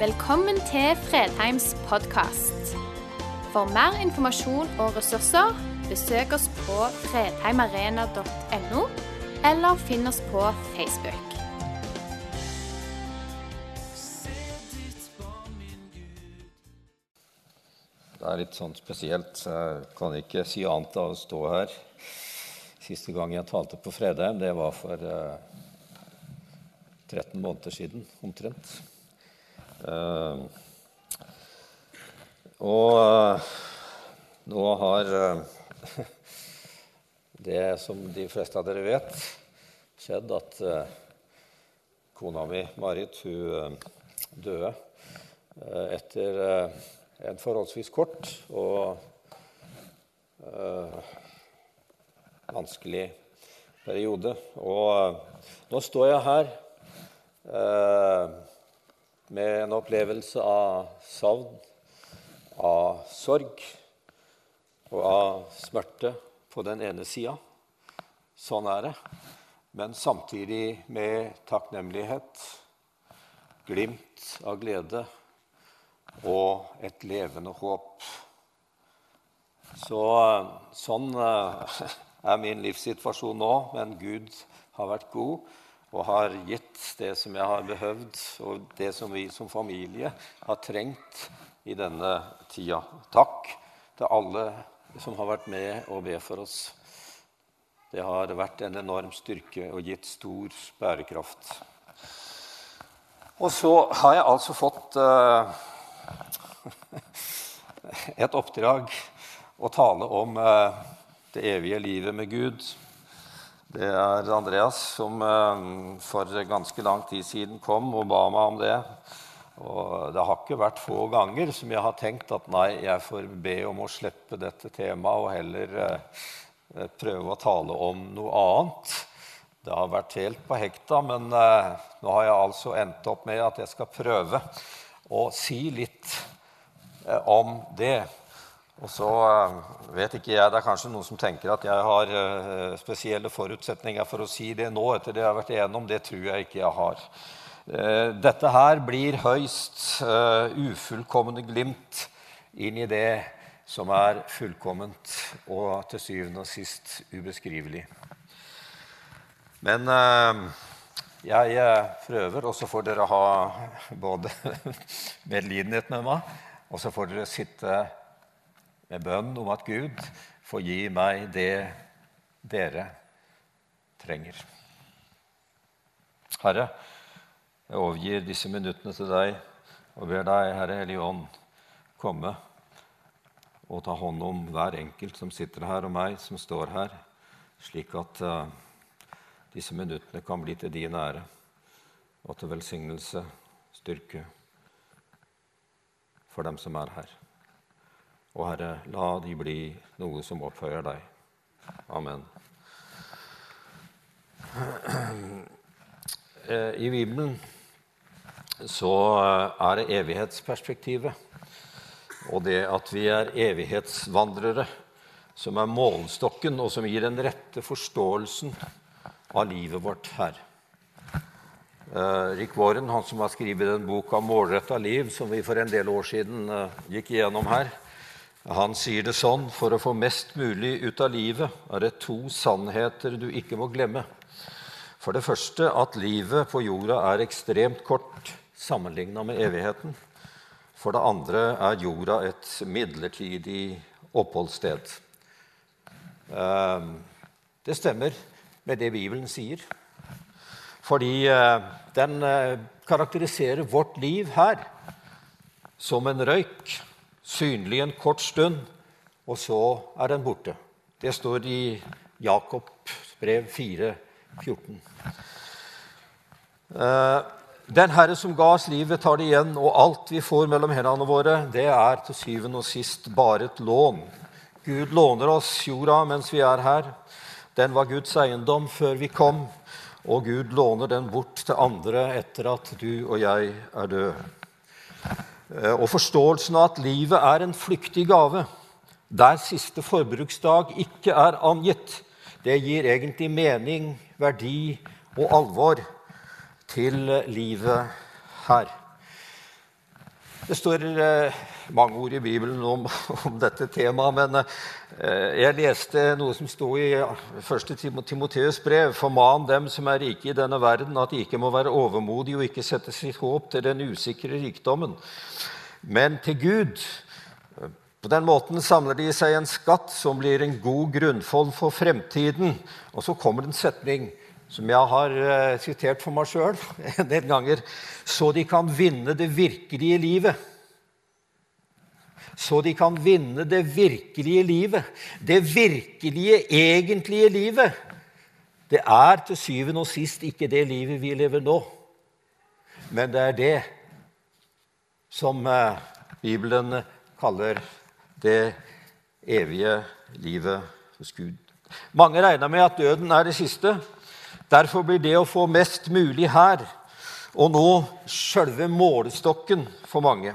Velkommen til Fredheims podkast. For mer informasjon og ressurser, besøk oss på fredheimarena.no, eller finn oss på Facebook. Det er litt sånn spesielt. Jeg kan ikke si annet av å stå her. Siste gang jeg talte på Fredheim, det var for eh, 13 måneder siden omtrent. Eh, og eh, nå har eh, det som de fleste av dere vet, skjedd at kona mi, Marit, hun døde etter en forholdsvis kort og vanskelig periode. Og nå står jeg her med en opplevelse av savn, av sorg og av smerte på den ene sida. Sånn er det. Men samtidig med takknemlighet, glimt av glede og et levende håp. Så, sånn eh, er min livssituasjon nå, men Gud har vært god og har gitt det som jeg har behøvd, og det som vi som familie har trengt i denne tida. Takk til alle som har vært med og be for oss. Det har vært en enorm styrke og gitt stor bærekraft. Og så har jeg altså fått uh, et oppdrag å tale om uh, det evige livet med Gud. Det er Andreas som uh, for ganske lang tid siden kom og ba meg om det. Og det har ikke vært få ganger som jeg har tenkt at nei, jeg får be om å slippe dette temaet og heller prøve å tale om noe annet. Det har vært helt på hekta, men nå har jeg altså endt opp med at jeg skal prøve å si litt Eh, om det. Og så eh, vet ikke jeg, Det er kanskje noen som tenker at jeg har eh, spesielle forutsetninger for å si det nå. etter det jeg har vært igjennom. Det tror jeg ikke jeg har. Dette her blir høyst ufullkomne glimt inn i det som er fullkomment og til syvende og sist ubeskrivelig. Men jeg prøver, og så får dere ha både medlidenhet med meg og så får dere sitte med bønn om at Gud får gi meg det dere trenger. Herre, jeg overgir disse minuttene til deg og ber deg, Herre Hellige Ånd, komme og ta hånd om hver enkelt som sitter her, og meg som står her, slik at uh, disse minuttene kan bli til din ære og til velsignelse, styrke for dem som er her. Og Herre, la de bli noe som opphøyer deg. Amen. I Bibelen så er det evighetsperspektivet og det at vi er evighetsvandrere, som er målstokken, og som gir den rette forståelsen av livet vårt her. Uh, Rick Warren, han som har skrevet bok om målretta liv, som vi for en del år siden gikk igjennom her, han sier det sånn For å få mest mulig ut av livet er det to sannheter du ikke må glemme. For det første at livet på jorda er ekstremt kort sammenligna med evigheten. For det andre er jorda et midlertidig oppholdssted. Uh, det stemmer med det Bibelen sier. Fordi eh, den eh, karakteriserer vårt liv her som en røyk, synlig en kort stund, og så er den borte. Det står i Jakobs brev 4, 14. Eh, den Herre som ga oss livet, tar det igjen, og alt vi får mellom hendene våre, det er til syvende og sist bare et lån. Gud låner oss jorda mens vi er her. Den var Guds eiendom før vi kom og Gud låner den bort til andre etter at du og jeg er døde. Eh, og forståelsen av at livet er en flyktig gave, der siste forbruksdag ikke er angitt, det gir egentlig mening, verdi og alvor til livet her. Det står eh, mange ord i Bibelen om, om dette temaet, men eh, jeg leste noe som sto i 1. Timoteus brev. Forman dem som er rike i denne verden, at de ikke må være overmodige og ikke sette sitt håp til den usikre rikdommen, men til Gud. På den måten samler de seg en skatt som blir en god grunnfold for fremtiden. Og så kommer det en setning som jeg har uh, sitert for meg sjøl en del ganger, så de kan vinne det virkelige livet. Så de kan vinne det virkelige livet. Det virkelige, egentlige livet. Det er til syvende og sist ikke det livet vi lever nå, men det er det som uh, Bibelen kaller det evige livet hos Gud. Mange regner med at døden er det siste. Derfor blir det å få mest mulig her og nå sjølve målestokken for mange.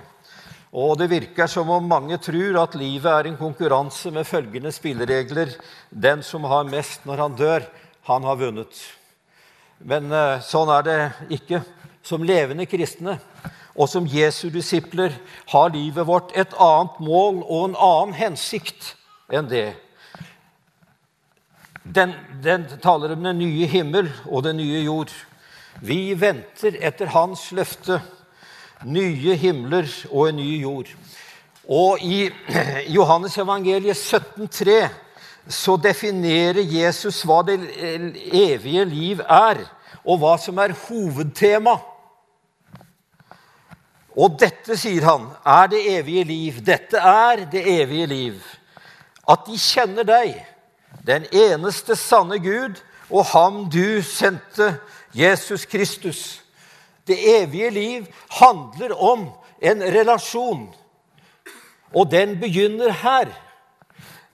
Og det virker som om mange tror at livet er en konkurranse med følgende spilleregler. Den som har mest når han dør, han har vunnet. Men eh, sånn er det ikke. Som levende kristne og som Jesu disipler har livet vårt et annet mål og en annen hensikt enn det. Den, den, taler om den nye himmel og den nye jord. Vi venter etter Hans løfte nye himler og en ny jord. Og i Johannes evangeliet 17,3 så definerer Jesus hva det evige liv er, og hva som er hovedtema. Og dette, sier han, er det evige liv. Dette er det evige liv. At de kjenner deg den eneste sanne Gud, og ham du sendte, Jesus Kristus. Det evige liv handler om en relasjon, og den begynner her.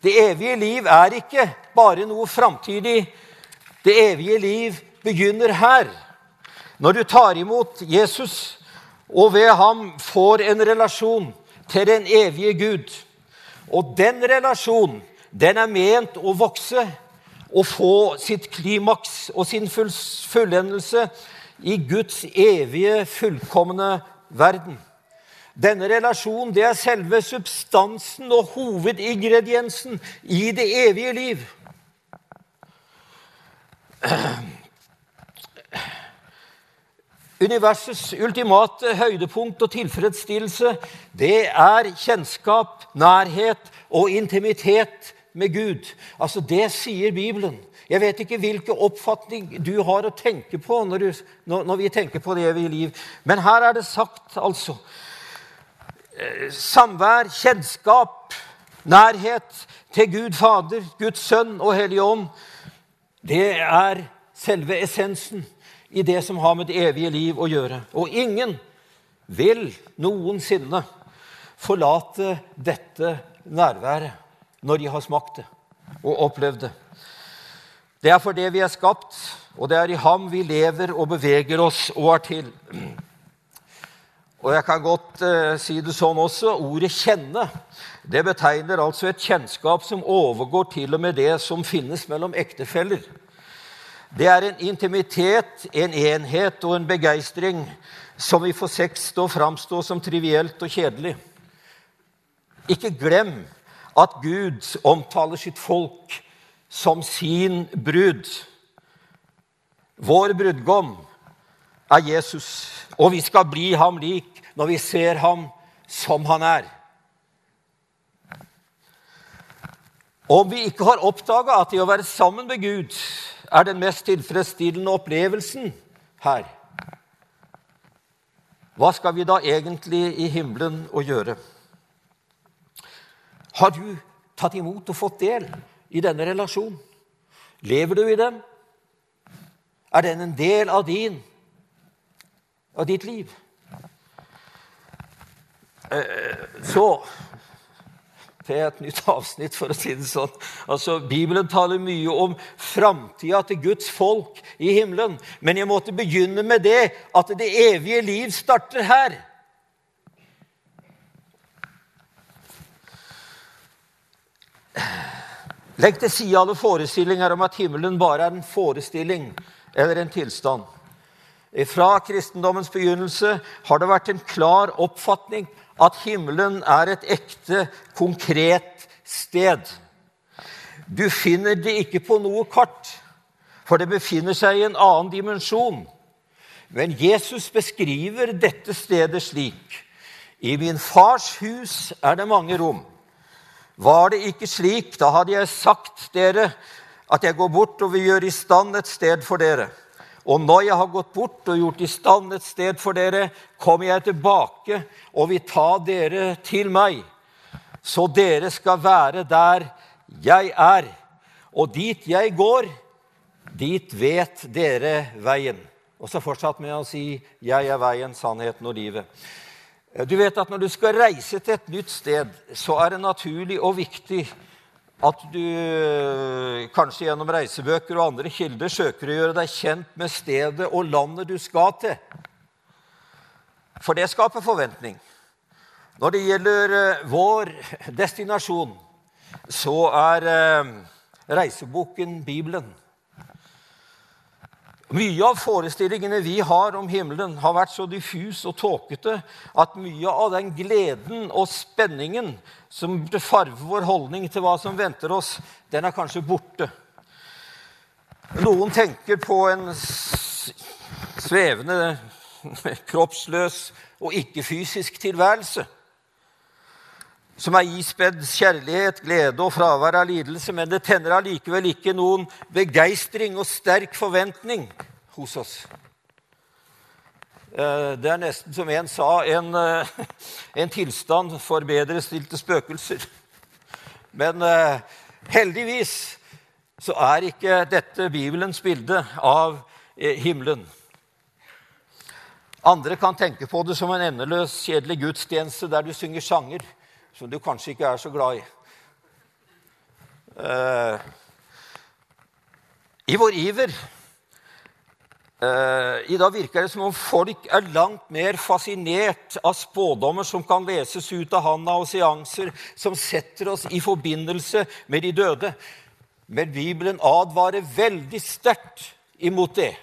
Det evige liv er ikke bare noe framtidig. Det evige liv begynner her. Når du tar imot Jesus og ved ham får en relasjon til den evige Gud. Og den relasjonen den er ment å vokse og få sitt klimaks og sin fullendelse i Guds evige, fullkomne verden. Denne relasjonen det er selve substansen og hovedingrediensen i det evige liv. Universets ultimate høydepunkt og tilfredsstillelse det er kjennskap, nærhet og intimitet med Gud. Altså, Det sier Bibelen. Jeg vet ikke hvilken oppfatning du har å tenke på når, du, når, når vi tenker på det evige liv, men her er det sagt, altså eh, Samvær, kjennskap, nærhet til Gud Fader, Guds Sønn og Hellige Ånd, det er selve essensen i det som har med det evige liv å gjøre. Og ingen vil noensinne forlate dette nærværet når de har smakt det og opplevd det. Det er for det vi er skapt, og det er i ham vi lever og beveger oss og er til. Og jeg kan godt eh, si det sånn også. Ordet 'kjenne' det betegner altså et kjennskap som overgår til og med det som finnes mellom ektefeller. Det er en intimitet, en enhet og en begeistring som vi får sex å framstå som trivielt og kjedelig. Ikke glem at Gud omtaler sitt folk som sin brud. Vår brudgom er Jesus, og vi skal bli ham lik når vi ser ham som han er. Om vi ikke har oppdaga at det å være sammen med Gud er den mest tilfredsstillende opplevelsen her, hva skal vi da egentlig i himmelen å gjøre? Har du tatt imot og fått del i denne relasjonen? Lever du i den? Er den en del av din, av ditt liv? Så, så til et nytt avsnitt, for å si det sånn. Altså, Bibelen taler mye om framtida til Guds folk i himmelen. Men jeg måtte begynne med det at det evige liv starter her. Legg til side alle forestillinger om at himmelen bare er en forestilling eller en tilstand. Fra kristendommens begynnelse har det vært en klar oppfatning at himmelen er et ekte, konkret sted. Du finner det ikke på noe kart, for det befinner seg i en annen dimensjon. Men Jesus beskriver dette stedet slik. I min fars hus er det mange rom. Var det ikke slik, da hadde jeg sagt dere at jeg går bort og vil gjøre i stand et sted for dere. Og når jeg har gått bort og gjort i stand et sted for dere, kommer jeg tilbake og vil ta dere til meg, så dere skal være der jeg er. Og dit jeg går, dit vet dere veien. Og så fortsatt med å si 'Jeg er veien, sannheten og livet'. Du vet at Når du skal reise til et nytt sted, så er det naturlig og viktig at du kanskje gjennom reisebøker og andre kilder søker å gjøre deg kjent med stedet og landet du skal til. For det skaper forventning. Når det gjelder eh, vår destinasjon, så er eh, reiseboken Bibelen. Mye av forestillingene vi har om himmelen, har vært så diffus og tåkete at mye av den gleden og spenningen som burde farve vår holdning til hva som venter oss, den er kanskje borte. Noen tenker på en svevende, kroppsløs og ikke-fysisk tilværelse som er ispedd kjærlighet, glede og fravær av lidelse, men det tenner allikevel ikke noen begeistring og sterk forventning hos oss. Eh, det er nesten som en sa, en, eh, en tilstand for bedrestilte spøkelser. Men eh, heldigvis så er ikke dette Bibelens bilde av himmelen. Andre kan tenke på det som en endeløs, kjedelig gudstjeneste der du synger sanger som du kanskje ikke er så glad i. Eh, I vår iver eh, I dag virker det som om folk er langt mer fascinert av spådommer som kan leses ut av handa, og seanser som setter oss i forbindelse med de døde. Men Bibelen advarer veldig sterkt imot det,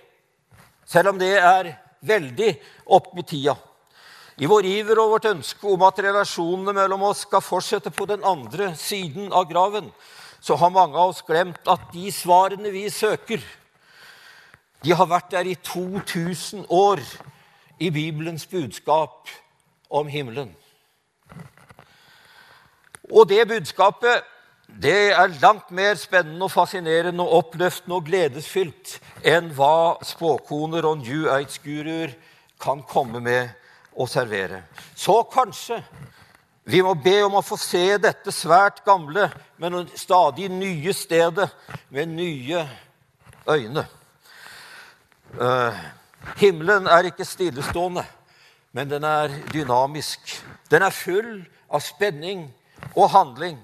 selv om det er veldig opp med tida. I vår iver og vårt ønske om at relasjonene mellom oss skal fortsette på den andre siden av graven, så har mange av oss glemt at de svarene vi søker, de har vært der i 2000 år i Bibelens budskap om himmelen. Og det budskapet det er langt mer spennende og fascinerende og oppløftende og gledesfylt enn hva spåkoner og New Age-guruer kan komme med å servere. Så kanskje vi må be om å få se dette svært gamle, men stadig nye stedet med nye øyne. Uh, himmelen er ikke stillestående, men den er dynamisk. Den er full av spenning og handling.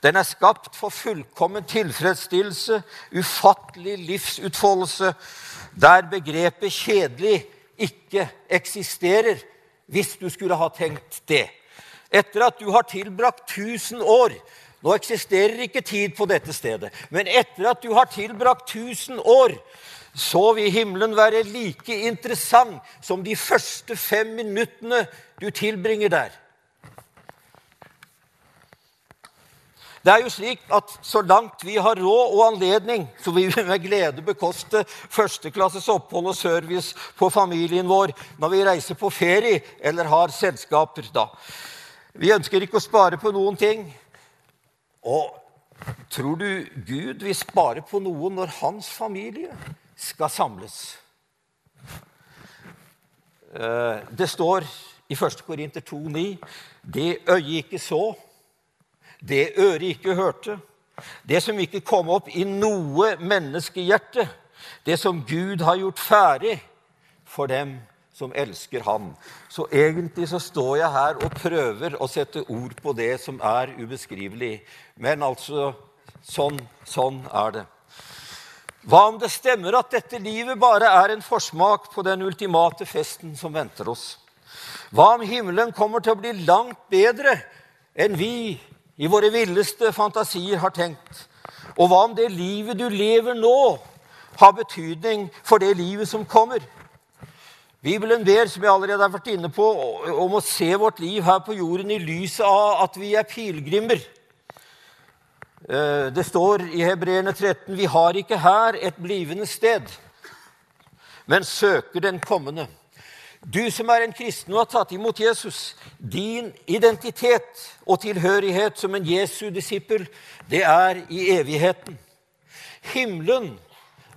Den er skapt for fullkommen tilfredsstillelse, ufattelig livsutfoldelse, der begrepet 'kjedelig' ikke eksisterer, hvis du skulle ha tenkt det. Etter at du har tilbrakt 1000 år Nå eksisterer ikke tid på dette stedet, men etter at du har tilbrakt 1000 år, så vil himmelen være like interessant som de første fem minuttene du tilbringer der. Det er jo slik at Så langt vi har råd og anledning, så vil vi med glede bekoste førsteklasses opphold og service på familien vår når vi reiser på ferie eller har selskaper. da. Vi ønsker ikke å spare på noen ting. Og tror du Gud vil spare på noe når hans familie skal samles? Eh, det står i 1. Korinter 2,9.: Det øyet ikke så det øret ikke hørte, det som ikke kom opp i noe menneskehjerte, det som Gud har gjort ferdig for dem som elsker Han. Så egentlig så står jeg her og prøver å sette ord på det som er ubeskrivelig. Men altså sånn, sånn er det. Hva om det stemmer at dette livet bare er en forsmak på den ultimate festen som venter oss? Hva om himmelen kommer til å bli langt bedre enn vi i våre villeste fantasier har tenkt. Og hva om det livet du lever nå, har betydning for det livet som kommer? Bibelen ber, som jeg allerede har vært inne på, om å se vårt liv her på jorden i lyset av at vi er pilegrimer. Eh, det står i Hebreerne 13.: Vi har ikke her et blivende sted, men søker den kommende. Du som er en kristen og har tatt imot Jesus, din identitet og tilhørighet som en Jesu disippel, det er i evigheten. Himmelen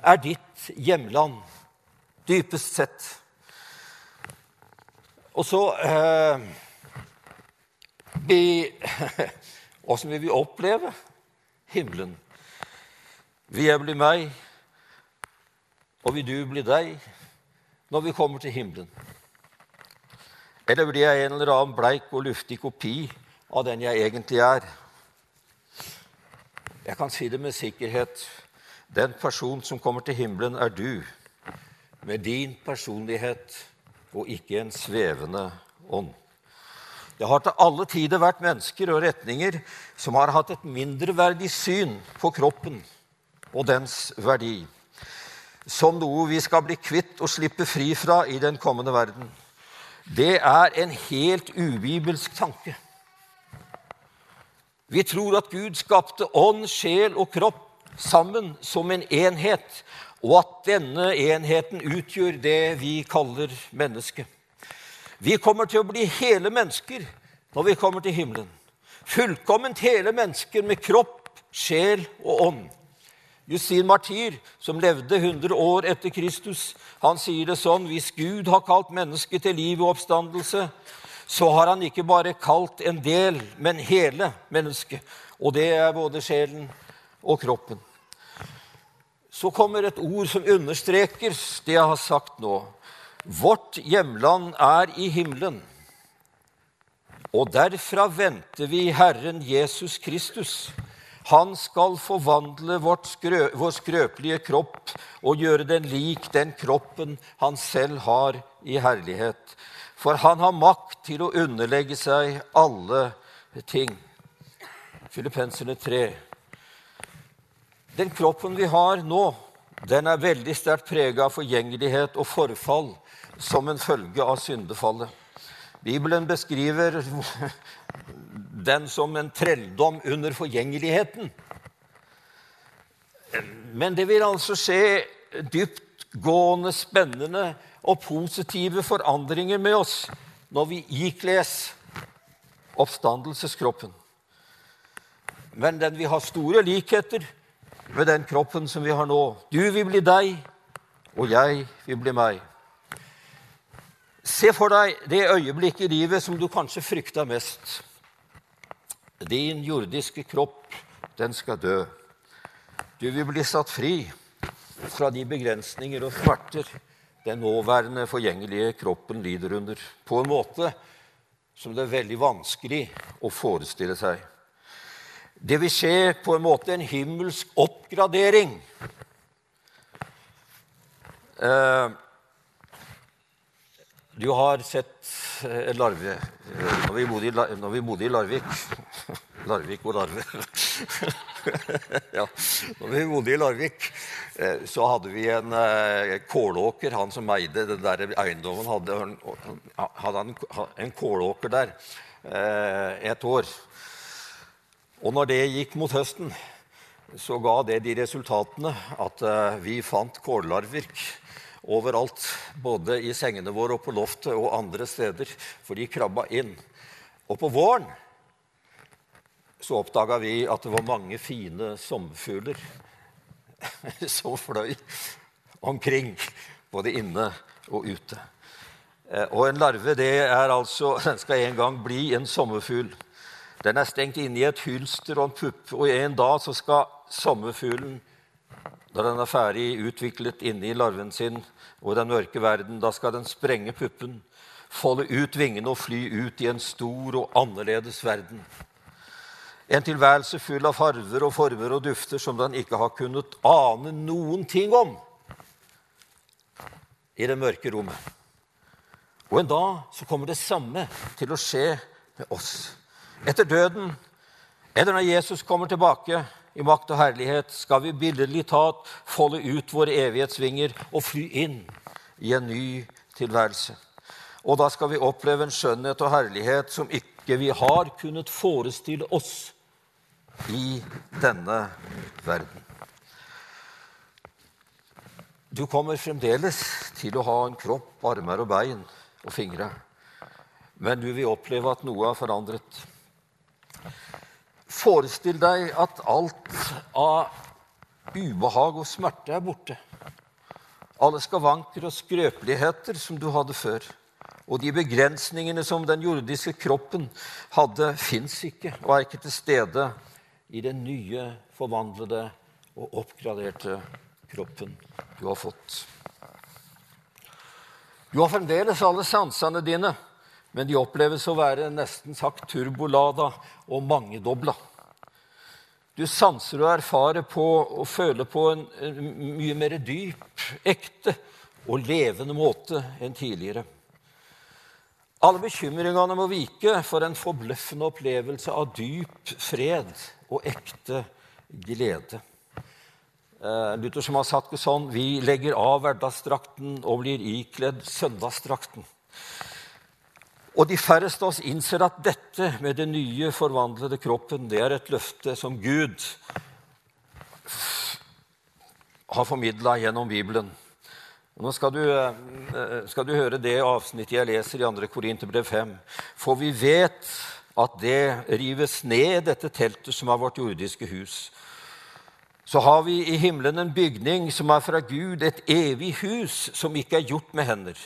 er ditt hjemland, dypest sett. Og så eh, Åssen vil vi oppleve himmelen? Vil jeg bli meg, og vil du bli deg, når vi kommer til himmelen? Eller blir jeg en eller annen bleik og luftig kopi av den jeg egentlig er? Jeg kan si det med sikkerhet. Den person som kommer til himmelen, er du, med din personlighet og ikke en svevende ånd. Det har til alle tider vært mennesker og retninger som har hatt et mindreverdig syn på kroppen og dens verdi, som noe vi skal bli kvitt og slippe fri fra i den kommende verden. Det er en helt ubibelsk tanke. Vi tror at Gud skapte ånd, sjel og kropp sammen som en enhet, og at denne enheten utgjør det vi kaller menneske. Vi kommer til å bli hele mennesker når vi kommer til himmelen. Fullkomment hele mennesker med kropp, sjel og ånd. Justin Martyr, som levde 100 år etter Kristus, han sier det sånn Hvis Gud har kalt mennesket til liv og oppstandelse, så har han ikke bare kalt en del, men hele mennesket. Og det er både sjelen og kroppen så kommer et ord som understreker det jeg har sagt nå. Vårt hjemland er i himmelen, og derfra venter vi Herren Jesus Kristus. Han skal forvandle skrø, vår skrøpelige kropp og gjøre den lik den kroppen han selv har i herlighet. For han har makt til å underlegge seg alle ting. Filippenserne 3. Den kroppen vi har nå, den er veldig sterkt prega av forgjengelighet og forfall som en følge av syndefallet. Bibelen beskriver den som en trelldom under forgjengeligheten. Men det vil altså skje dyptgående, spennende og positive forandringer med oss når vi ikles oppstandelseskroppen. Men den vil ha store likheter med den kroppen som vi har nå. Du vil bli deg, og jeg vil bli meg. Se for deg det øyeblikket i livet som du kanskje frykta mest. Din jordiske kropp, den skal dø. Du vil bli satt fri fra de begrensninger og smerter den nåværende forgjengelige kroppen lider under, på en måte som det er veldig vanskelig å forestille seg. Det vil skje på en måte en himmelsk oppgradering. Eh, du har sett en larve eh, bodde i, når vi bodde i Larvik Larvik og larve. ja. Når vi bodde i Larvik, så hadde vi en kålåker. Han som eide den der eiendommen, hadde, hadde en kålåker der et år. Og når det gikk mot høsten, så ga det de resultatene at eh, vi fant kållarver overalt. Både i sengene våre og på loftet og andre steder. For de krabba inn. Og på våren så oppdaga vi at det var mange fine sommerfugler som fløy omkring, både inne og ute. Eh, og en larve det er altså, den skal en gang bli en sommerfugl. Den er stengt inne i et hylster og en pupp, og en dag så skal sommerfuglen, da den er ferdig utviklet inne i larven sin og i den mørke verden, da skal den sprenge puppen, folde ut vingene og fly ut i en stor og annerledes verden. En tilværelse full av farver og former og dufter som den ikke har kunnet ane noen ting om i det mørke rommet. Og en dag så kommer det samme til å skje med oss. Etter døden, eller når Jesus kommer tilbake i makt og herlighet, skal vi billedlig talt folde ut våre evighetsvinger og fly inn i en ny tilværelse. Og da skal vi oppleve en skjønnhet og herlighet som ikke vi har kunnet forestille oss i denne verden. Du kommer fremdeles til å ha en kropp, armer og bein og fingre. Men du vil oppleve at noe er forandret. Forestill deg at alt av ubehag og smerte er borte. Alle skavanker og skrøpeligheter som du hadde før. Og de begrensningene som den jordiske kroppen hadde, fins ikke og er ikke til stede i den nye, forvandlede og oppgraderte kroppen du har fått. Du har fremdeles alle sansene dine, men de oppleves å være nesten sagt turbolada og mangedobla. Du sanser og erfarer på og føler på en, en mye mer dyp, ekte og levende måte enn tidligere. Alle bekymringene må vike for en forbløffende opplevelse av dyp fred og ekte glede. Eh, Luther som har sagt det sånn Vi legger av hverdagsdrakten og blir ikledd søndagsdrakten. Og de færreste av oss innser at dette med den nye, forvandlede kroppen det er et løfte som Gud har formidla gjennom Bibelen. Nå skal du, eh, skal du, høre det avsnittet jeg leser i 2. Korinterbrev 5. For vi vet at det rives ned, dette teltet som er vårt jordiske hus. Så har vi i himmelen en bygning som er fra Gud, et evig hus som ikke er gjort med hender.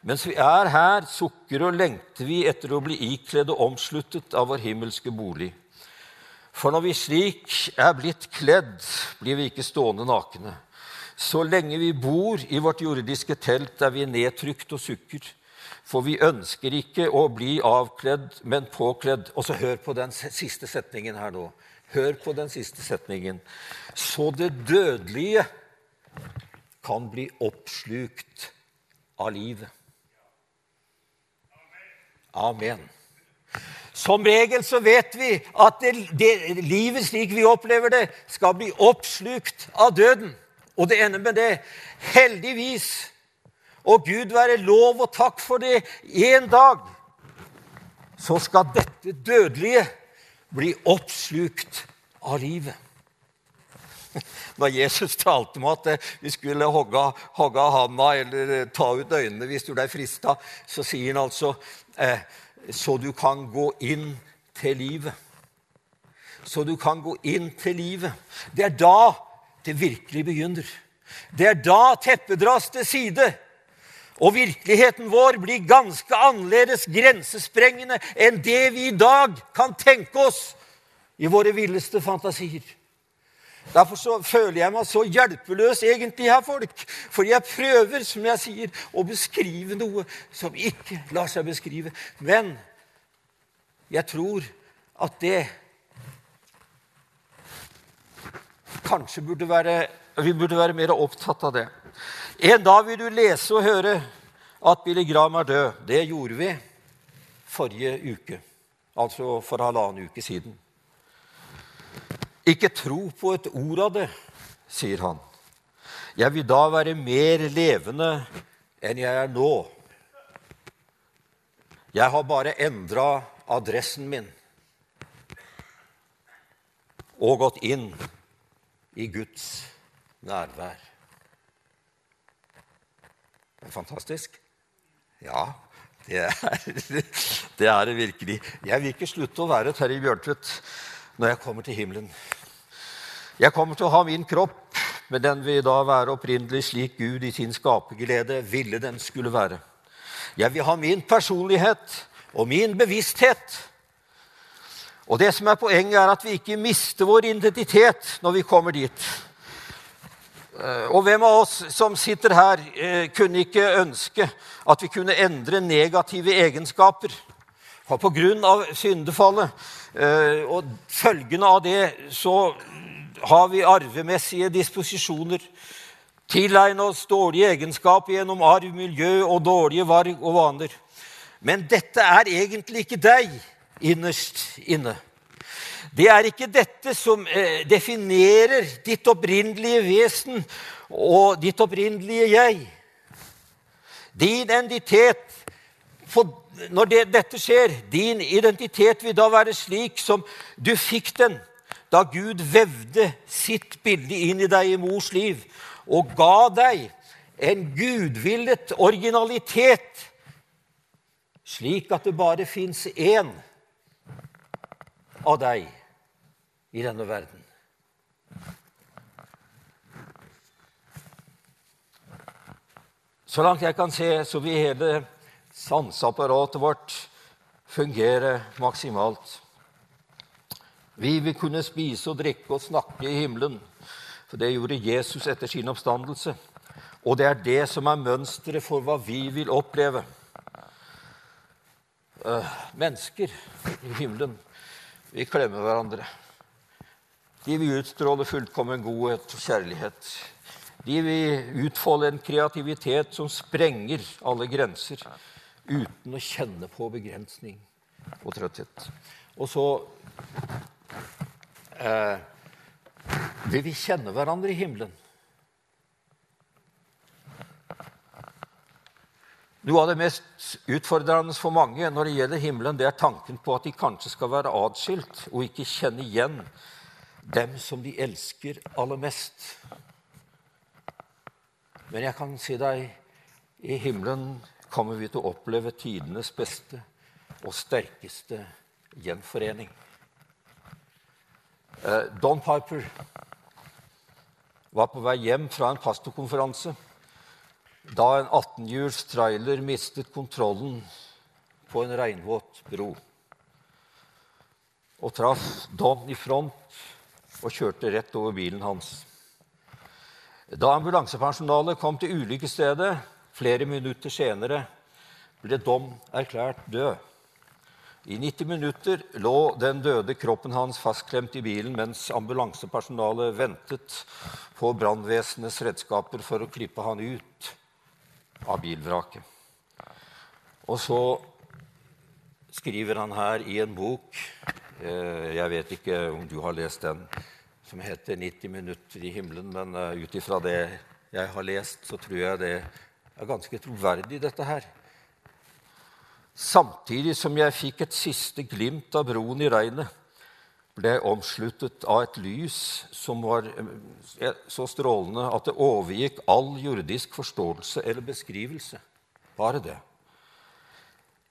Mens vi er her, sukker og lengter vi etter å bli ikledd og omsluttet av vår himmelske bolig. For når vi slik er blitt kledd, blir vi ikke stående nakne. Så lenge vi bor i vårt jordiske telt, er vi nedtrykt og sukker. For vi ønsker ikke å bli avkledd, men påkledd. Og så hør på den siste setningen her nå. Hør på den siste setningen. Så det dødelige kan bli oppslukt av livet. Amen. Som regel så vet vi at det, det, livet slik vi opplever det, skal bli oppslukt av døden. Og det ender med det. Heldigvis. Og Gud være lov og takk for det. En dag så skal dette dødelige bli oppslukt av livet. Når Jesus talte om at vi skulle hogge, hogge handa eller ta ut øynene hvis du ble frista, så sier han altså eh, så du kan gå inn til livet. Så du kan gå inn til livet. Det er da det virkelig begynner. Det er da teppet dras til side. Og virkeligheten vår blir ganske annerledes grensesprengende enn det vi i dag kan tenke oss i våre villeste fantasier. Derfor føler jeg meg så hjelpeløs egentlig her, folk. For jeg prøver, som jeg sier, å beskrive noe som ikke lar seg beskrive. Men jeg tror at det kanskje burde være Vi burde være mer opptatt av det. En dag vil du lese og høre at Billy Graham er død. Det gjorde vi forrige uke. Altså for halvannen uke siden. Ikke tro på et ord av det, sier han. Jeg vil da være mer levende enn jeg er nå. Jeg har bare endra adressen min og gått inn i Guds nærvær. Det er fantastisk. Ja, det er, det er det virkelig. Jeg vil ikke slutte å være Terje Bjørntvedt når jeg kommer til himmelen. Jeg kommer til å ha min kropp, men den vil da være opprinnelig slik Gud i sin skaperglede ville den skulle være. Jeg vil ha min personlighet og min bevissthet og det som er Poenget er at vi ikke mister vår identitet når vi kommer dit. Eh, og hvem av oss som sitter her, eh, kunne ikke ønske at vi kunne endre negative egenskaper? For pga. syndefallet eh, og følgene av det så har vi arvemessige disposisjoner. Tilegne oss dårlige egenskaper gjennom arv, miljø og dårlige varg og vaner. Men dette er egentlig ikke deg innerst inne. Det er ikke dette som eh, definerer ditt opprinnelige vesen og ditt opprinnelige jeg. Din identitet Når det, dette skjer, din identitet vil da være slik som du fikk den da Gud vevde sitt bilde inn i deg i mors liv og ga deg en gudvillet originalitet, slik at det bare fins én av deg i denne verden. Så langt jeg kan se, så vil hele sanseapparatet vårt fungere maksimalt. Vi vil kunne spise og drikke og snakke i himmelen, for det gjorde Jesus etter sin oppstandelse. Og det er det som er mønsteret for hva vi vil oppleve. Uh, mennesker i himmelen vi klemmer hverandre. De vil utstråle fullkommen godhet og kjærlighet. De vil utfolde en kreativitet som sprenger alle grenser, uten å kjenne på begrensning og trøtthet. Og så eh, vil vi kjenne hverandre i himmelen. Noe av det mest utfordrende for mange når det gjelder himmelen, det er tanken på at de kanskje skal være atskilt og ikke kjenne igjen dem som de elsker aller mest. Men jeg kan si deg i himmelen kommer vi til å oppleve tidenes beste og sterkeste gjenforening. Eh, Don Piper var på vei hjem fra en pastorkonferanse da en 18-hjuls trailer mistet kontrollen på en regnvåt bro og traff Don i front og kjørte rett over bilen hans. Da ambulansepersonalet kom til ulykkesstedet flere minutter senere, ble Dom erklært død. I 90 minutter lå den døde kroppen hans fastklemt i bilen mens ambulansepersonalet ventet på brannvesenets redskaper for å klippe han ut av bilvraket. Og så skriver han her i en bok eh, Jeg vet ikke om du har lest den, som heter '90 minutter i himmelen', men eh, ut ifra det jeg har lest, så tror jeg det er ganske troverdig, dette her. Samtidig som jeg fikk et siste glimt av broen i regnet, ble omsluttet av et lys som var eh, så strålende at det overgikk all jordisk forståelse eller beskrivelse. Bare det.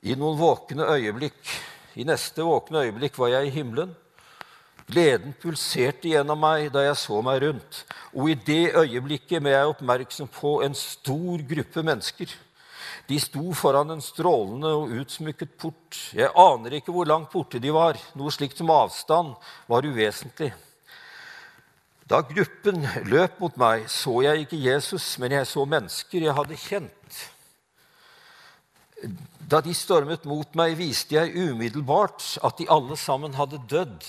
I noen våkne øyeblikk, i neste våkne øyeblikk var jeg i himmelen. Gleden pulserte gjennom meg da jeg så meg rundt, og i det øyeblikket ble jeg oppmerksom på en stor gruppe mennesker de sto foran en strålende og utsmykket port. Jeg aner ikke hvor langt borte de var. Noe slikt som avstand var uvesentlig. Da gruppen løp mot meg, så jeg ikke Jesus, men jeg så mennesker jeg hadde kjent. Da de stormet mot meg, viste jeg umiddelbart at de alle sammen hadde dødd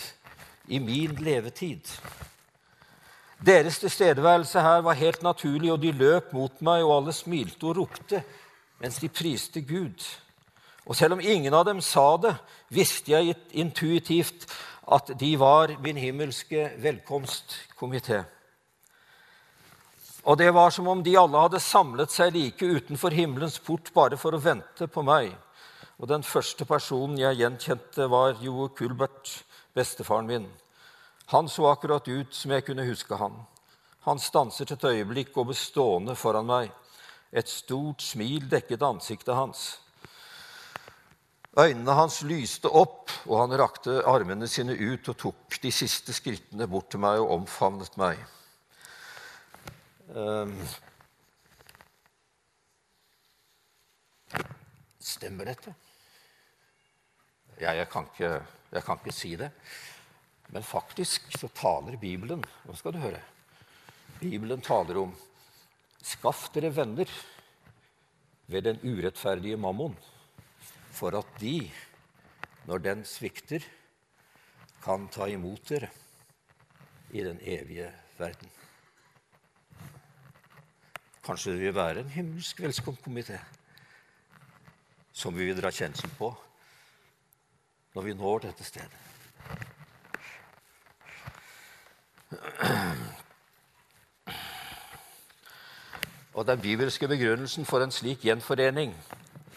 i min levetid. Deres tilstedeværelse her var helt naturlig, og de løp mot meg, og alle smilte og ropte mens de priste Gud. Og selv om ingen av dem sa det, visste jeg intuitivt at de var min himmelske velkomstkomité. Og det var som om de alle hadde samlet seg like utenfor himmelens port bare for å vente på meg. Og den første personen jeg gjenkjente, var Joe Kulbert, bestefaren min. Han så akkurat ut som jeg kunne huske han. Han stanset et øyeblikk og ble stående foran meg. Et stort smil dekket ansiktet hans. Øynene hans lyste opp, og han rakte armene sine ut og tok de siste skrittene bort til meg og omfavnet meg. Um, stemmer dette? Ja, jeg kan, ikke, jeg kan ikke si det. Men faktisk så taler Bibelen Nå skal du høre. Bibelen taler om Skaff dere venner ved den urettferdige mammon, for at de, når den svikter, kan ta imot dere i den evige verden. Kanskje det vil være en himmelsk velkomstkomité som vi vil dra kjensel på når vi når dette stedet. Og den bibelske begrunnelsen for en slik gjenforening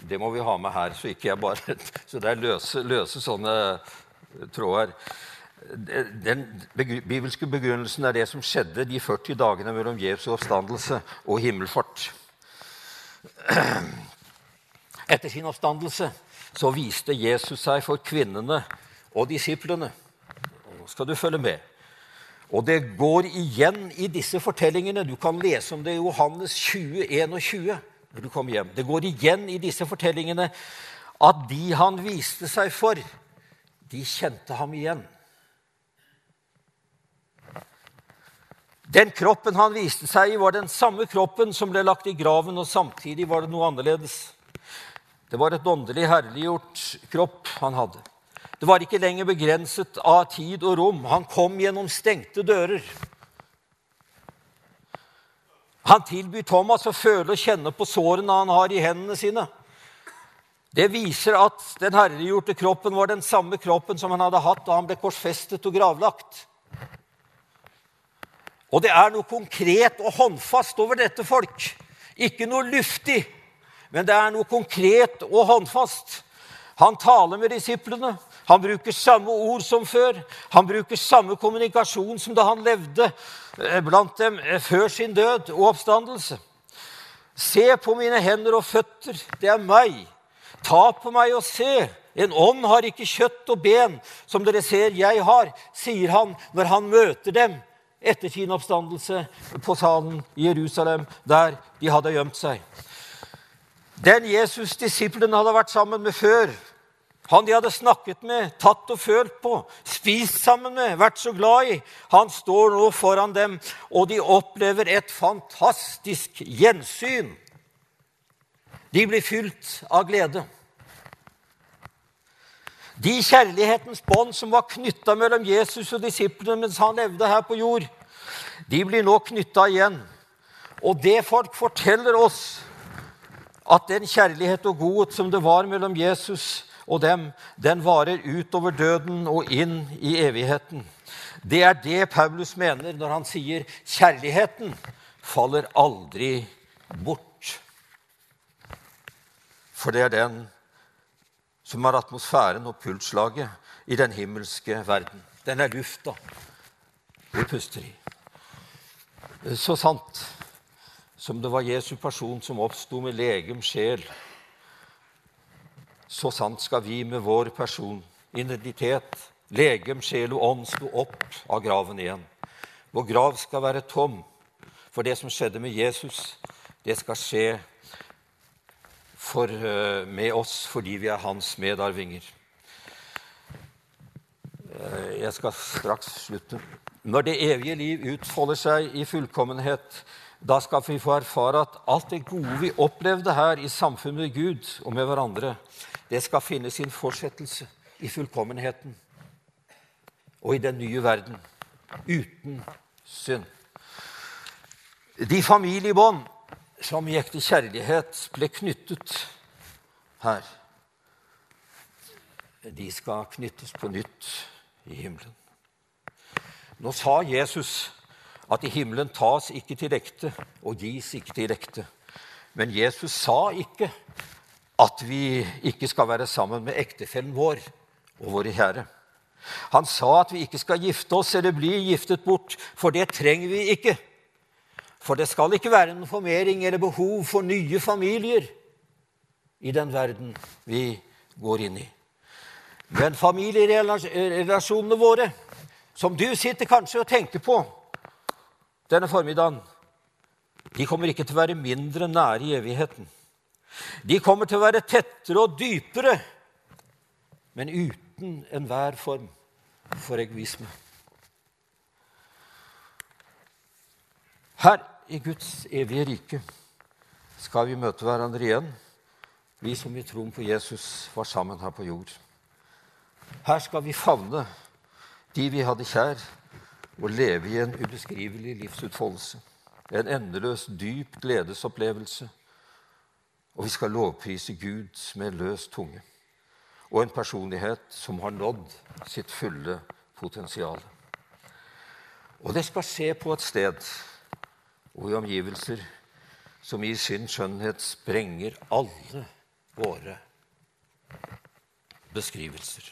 det må vi ha med her, så ikke jeg bare, så det er løse, løse sånne tråder. Den bibelske begrunnelsen er det som skjedde de 40 dagene mellom Jesu oppstandelse og himmelfart. Etter sin oppstandelse så viste Jesus seg for kvinnene og disiplene. Og Nå skal du følge med. Og det går igjen i disse fortellingene. Du kan lese om det i Johannes 20, 21 når du kommer hjem. Det går igjen i disse fortellingene at de han viste seg for, de kjente ham igjen. Den kroppen han viste seg i, var den samme kroppen som ble lagt i graven, og samtidig var det noe annerledes. Det var et åndelig herliggjort kropp han hadde. Det var ikke lenger begrenset av tid og rom. Han kom gjennom stengte dører. Han tilbyr Thomas å føle og kjenne på sårene han har i hendene sine. Det viser at den herregjorte kroppen var den samme kroppen som han hadde hatt da han ble korsfestet og gravlagt. Og det er noe konkret og håndfast over dette folk. Ikke noe luftig, men det er noe konkret og håndfast. Han taler med disiplene. Han bruker samme ord som før. Han bruker samme kommunikasjon som da han levde eh, blant dem eh, før sin død og oppstandelse. Se på mine hender og føtter, det er meg. Ta på meg og se. En ånd har ikke kjøtt og ben, som dere ser jeg har, sier han når han møter dem etter sin oppstandelse på salen i Jerusalem, der de hadde gjemt seg. Den Jesus disiplene hadde vært sammen med før, han de hadde snakket med, tatt og følt på, spist sammen med, vært så glad i. Han står nå foran dem, og de opplever et fantastisk gjensyn. De blir fylt av glede. De kjærlighetens bånd som var knytta mellom Jesus og disiplene mens han levde her på jord, de blir nå knytta igjen. Og det folk forteller oss, at den kjærlighet og godhet som det var mellom Jesus og dem, den varer utover døden og inn i evigheten. Det er det Paulus mener når han sier kjærligheten faller aldri bort. For det er den som er atmosfæren og pulslaget i den himmelske verden. Den er lufta vi puster i. Så sant som det var Jesu person som oppsto med legem, sjel så sant skal vi med vår person, identitet, legem, sjel og ånd stå opp av graven igjen. Vår grav skal være tom, for det som skjedde med Jesus, det skal skje for, eh, med oss fordi vi er hans medarvinger. Eh, jeg skal straks slutte. Når det evige liv utfolder seg i fullkommenhet, da skal vi få erfare at alt det gode vi opplevde her i samfunnet med Gud og med hverandre, det skal finne sin fortsettelse i fullkommenheten og i den nye verden uten synd. De familiebånd som i ekte kjærlighet ble knyttet her, de skal knyttes på nytt i himmelen. Nå sa Jesus at i himmelen tas ikke til ekte og gis ikke til ekte. Men Jesus sa ikke at vi ikke skal være sammen med ektefellen vår og våre kjære. Han sa at vi ikke skal gifte oss eller bli giftet bort, for det trenger vi ikke. For det skal ikke være noen formering eller behov for nye familier i den verden vi går inn i. Men familierelasjonene våre, som du sitter kanskje og tenker på, denne formiddagen, de kommer ikke til å være mindre nære i evigheten. De kommer til å være tettere og dypere, men uten enhver form for egoisme. Her i Guds evige rike skal vi møte hverandre igjen, vi som i troen på Jesus var sammen her på jord. Her skal vi favne de vi hadde kjær, og leve i en ubeskrivelig livsutfoldelse. En endeløs, dyp gledesopplevelse. Og vi skal lovprise Gud med løs tunge. Og en personlighet som har nådd sitt fulle potensial. Og det skal skje på et sted og i omgivelser som i sin skjønnhet sprenger alle våre beskrivelser.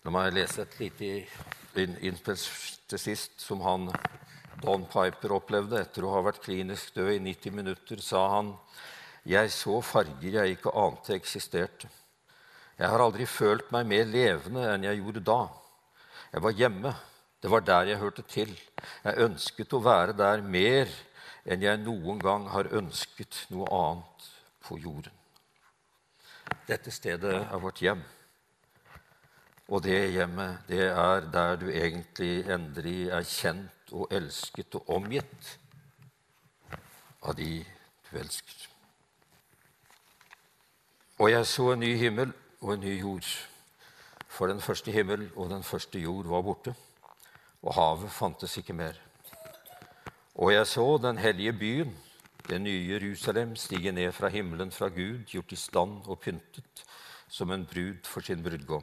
Nå la meg lese et lite til sist som han Don Piper opplevde etter å ha vært klinisk død i 90 minutter, sa han jeg så farger jeg ikke ante eksisterte. Jeg har aldri følt meg mer levende enn jeg gjorde da. Jeg var hjemme. Det var der jeg hørte til. Jeg ønsket å være der mer enn jeg noen gang har ønsket noe annet på jorden. Dette stedet er vårt hjem. Og det hjemmet, det er der du egentlig endelig er kjent og elsket og omgitt av de du elsker. Og jeg så en ny himmel og en ny jord. For den første himmel og den første jord var borte, og havet fantes ikke mer. Og jeg så den hellige byen, det nye Jerusalem, stige ned fra himmelen fra Gud, gjort i stand og pyntet som en brud for sin brudgom.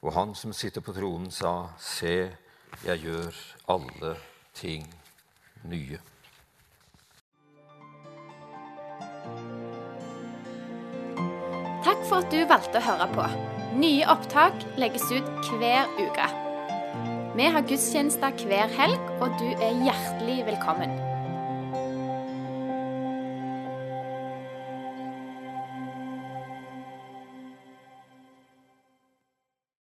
Og han som sitter på tronen, sa, Se, jeg gjør alle ting nye. Takk for at du valgte å høre på. Nye opptak legges ut hver uke. Vi har gudstjenester hver helg, og du er hjertelig velkommen.